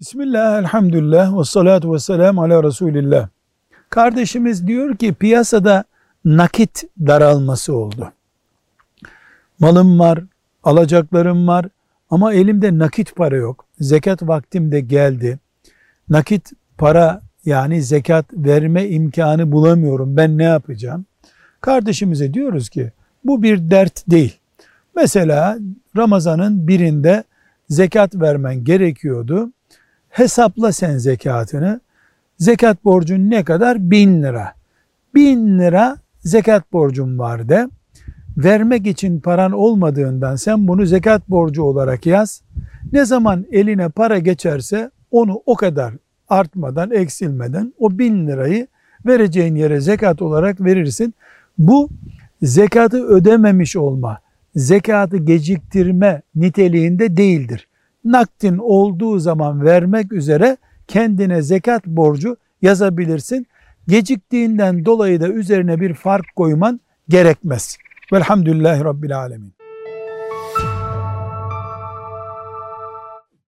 Bismillah, elhamdülillah, ve salatu ve selamu ala Resulillah. Kardeşimiz diyor ki piyasada nakit daralması oldu. Malım var, alacaklarım var ama elimde nakit para yok. Zekat vaktim de geldi. Nakit para yani zekat verme imkanı bulamıyorum. Ben ne yapacağım? Kardeşimize diyoruz ki bu bir dert değil. Mesela Ramazan'ın birinde zekat vermen gerekiyordu. Hesapla sen zekatını. Zekat borcun ne kadar? Bin lira. Bin lira zekat borcum var de. Vermek için paran olmadığından sen bunu zekat borcu olarak yaz. Ne zaman eline para geçerse onu o kadar artmadan, eksilmeden o bin lirayı vereceğin yere zekat olarak verirsin. Bu zekatı ödememiş olma, zekatı geciktirme niteliğinde değildir. Nakdin olduğu zaman vermek üzere kendine zekat borcu yazabilirsin. Geciktiğinden dolayı da üzerine bir fark koyman gerekmez. Velhamdülillahi Rabbil Alemin.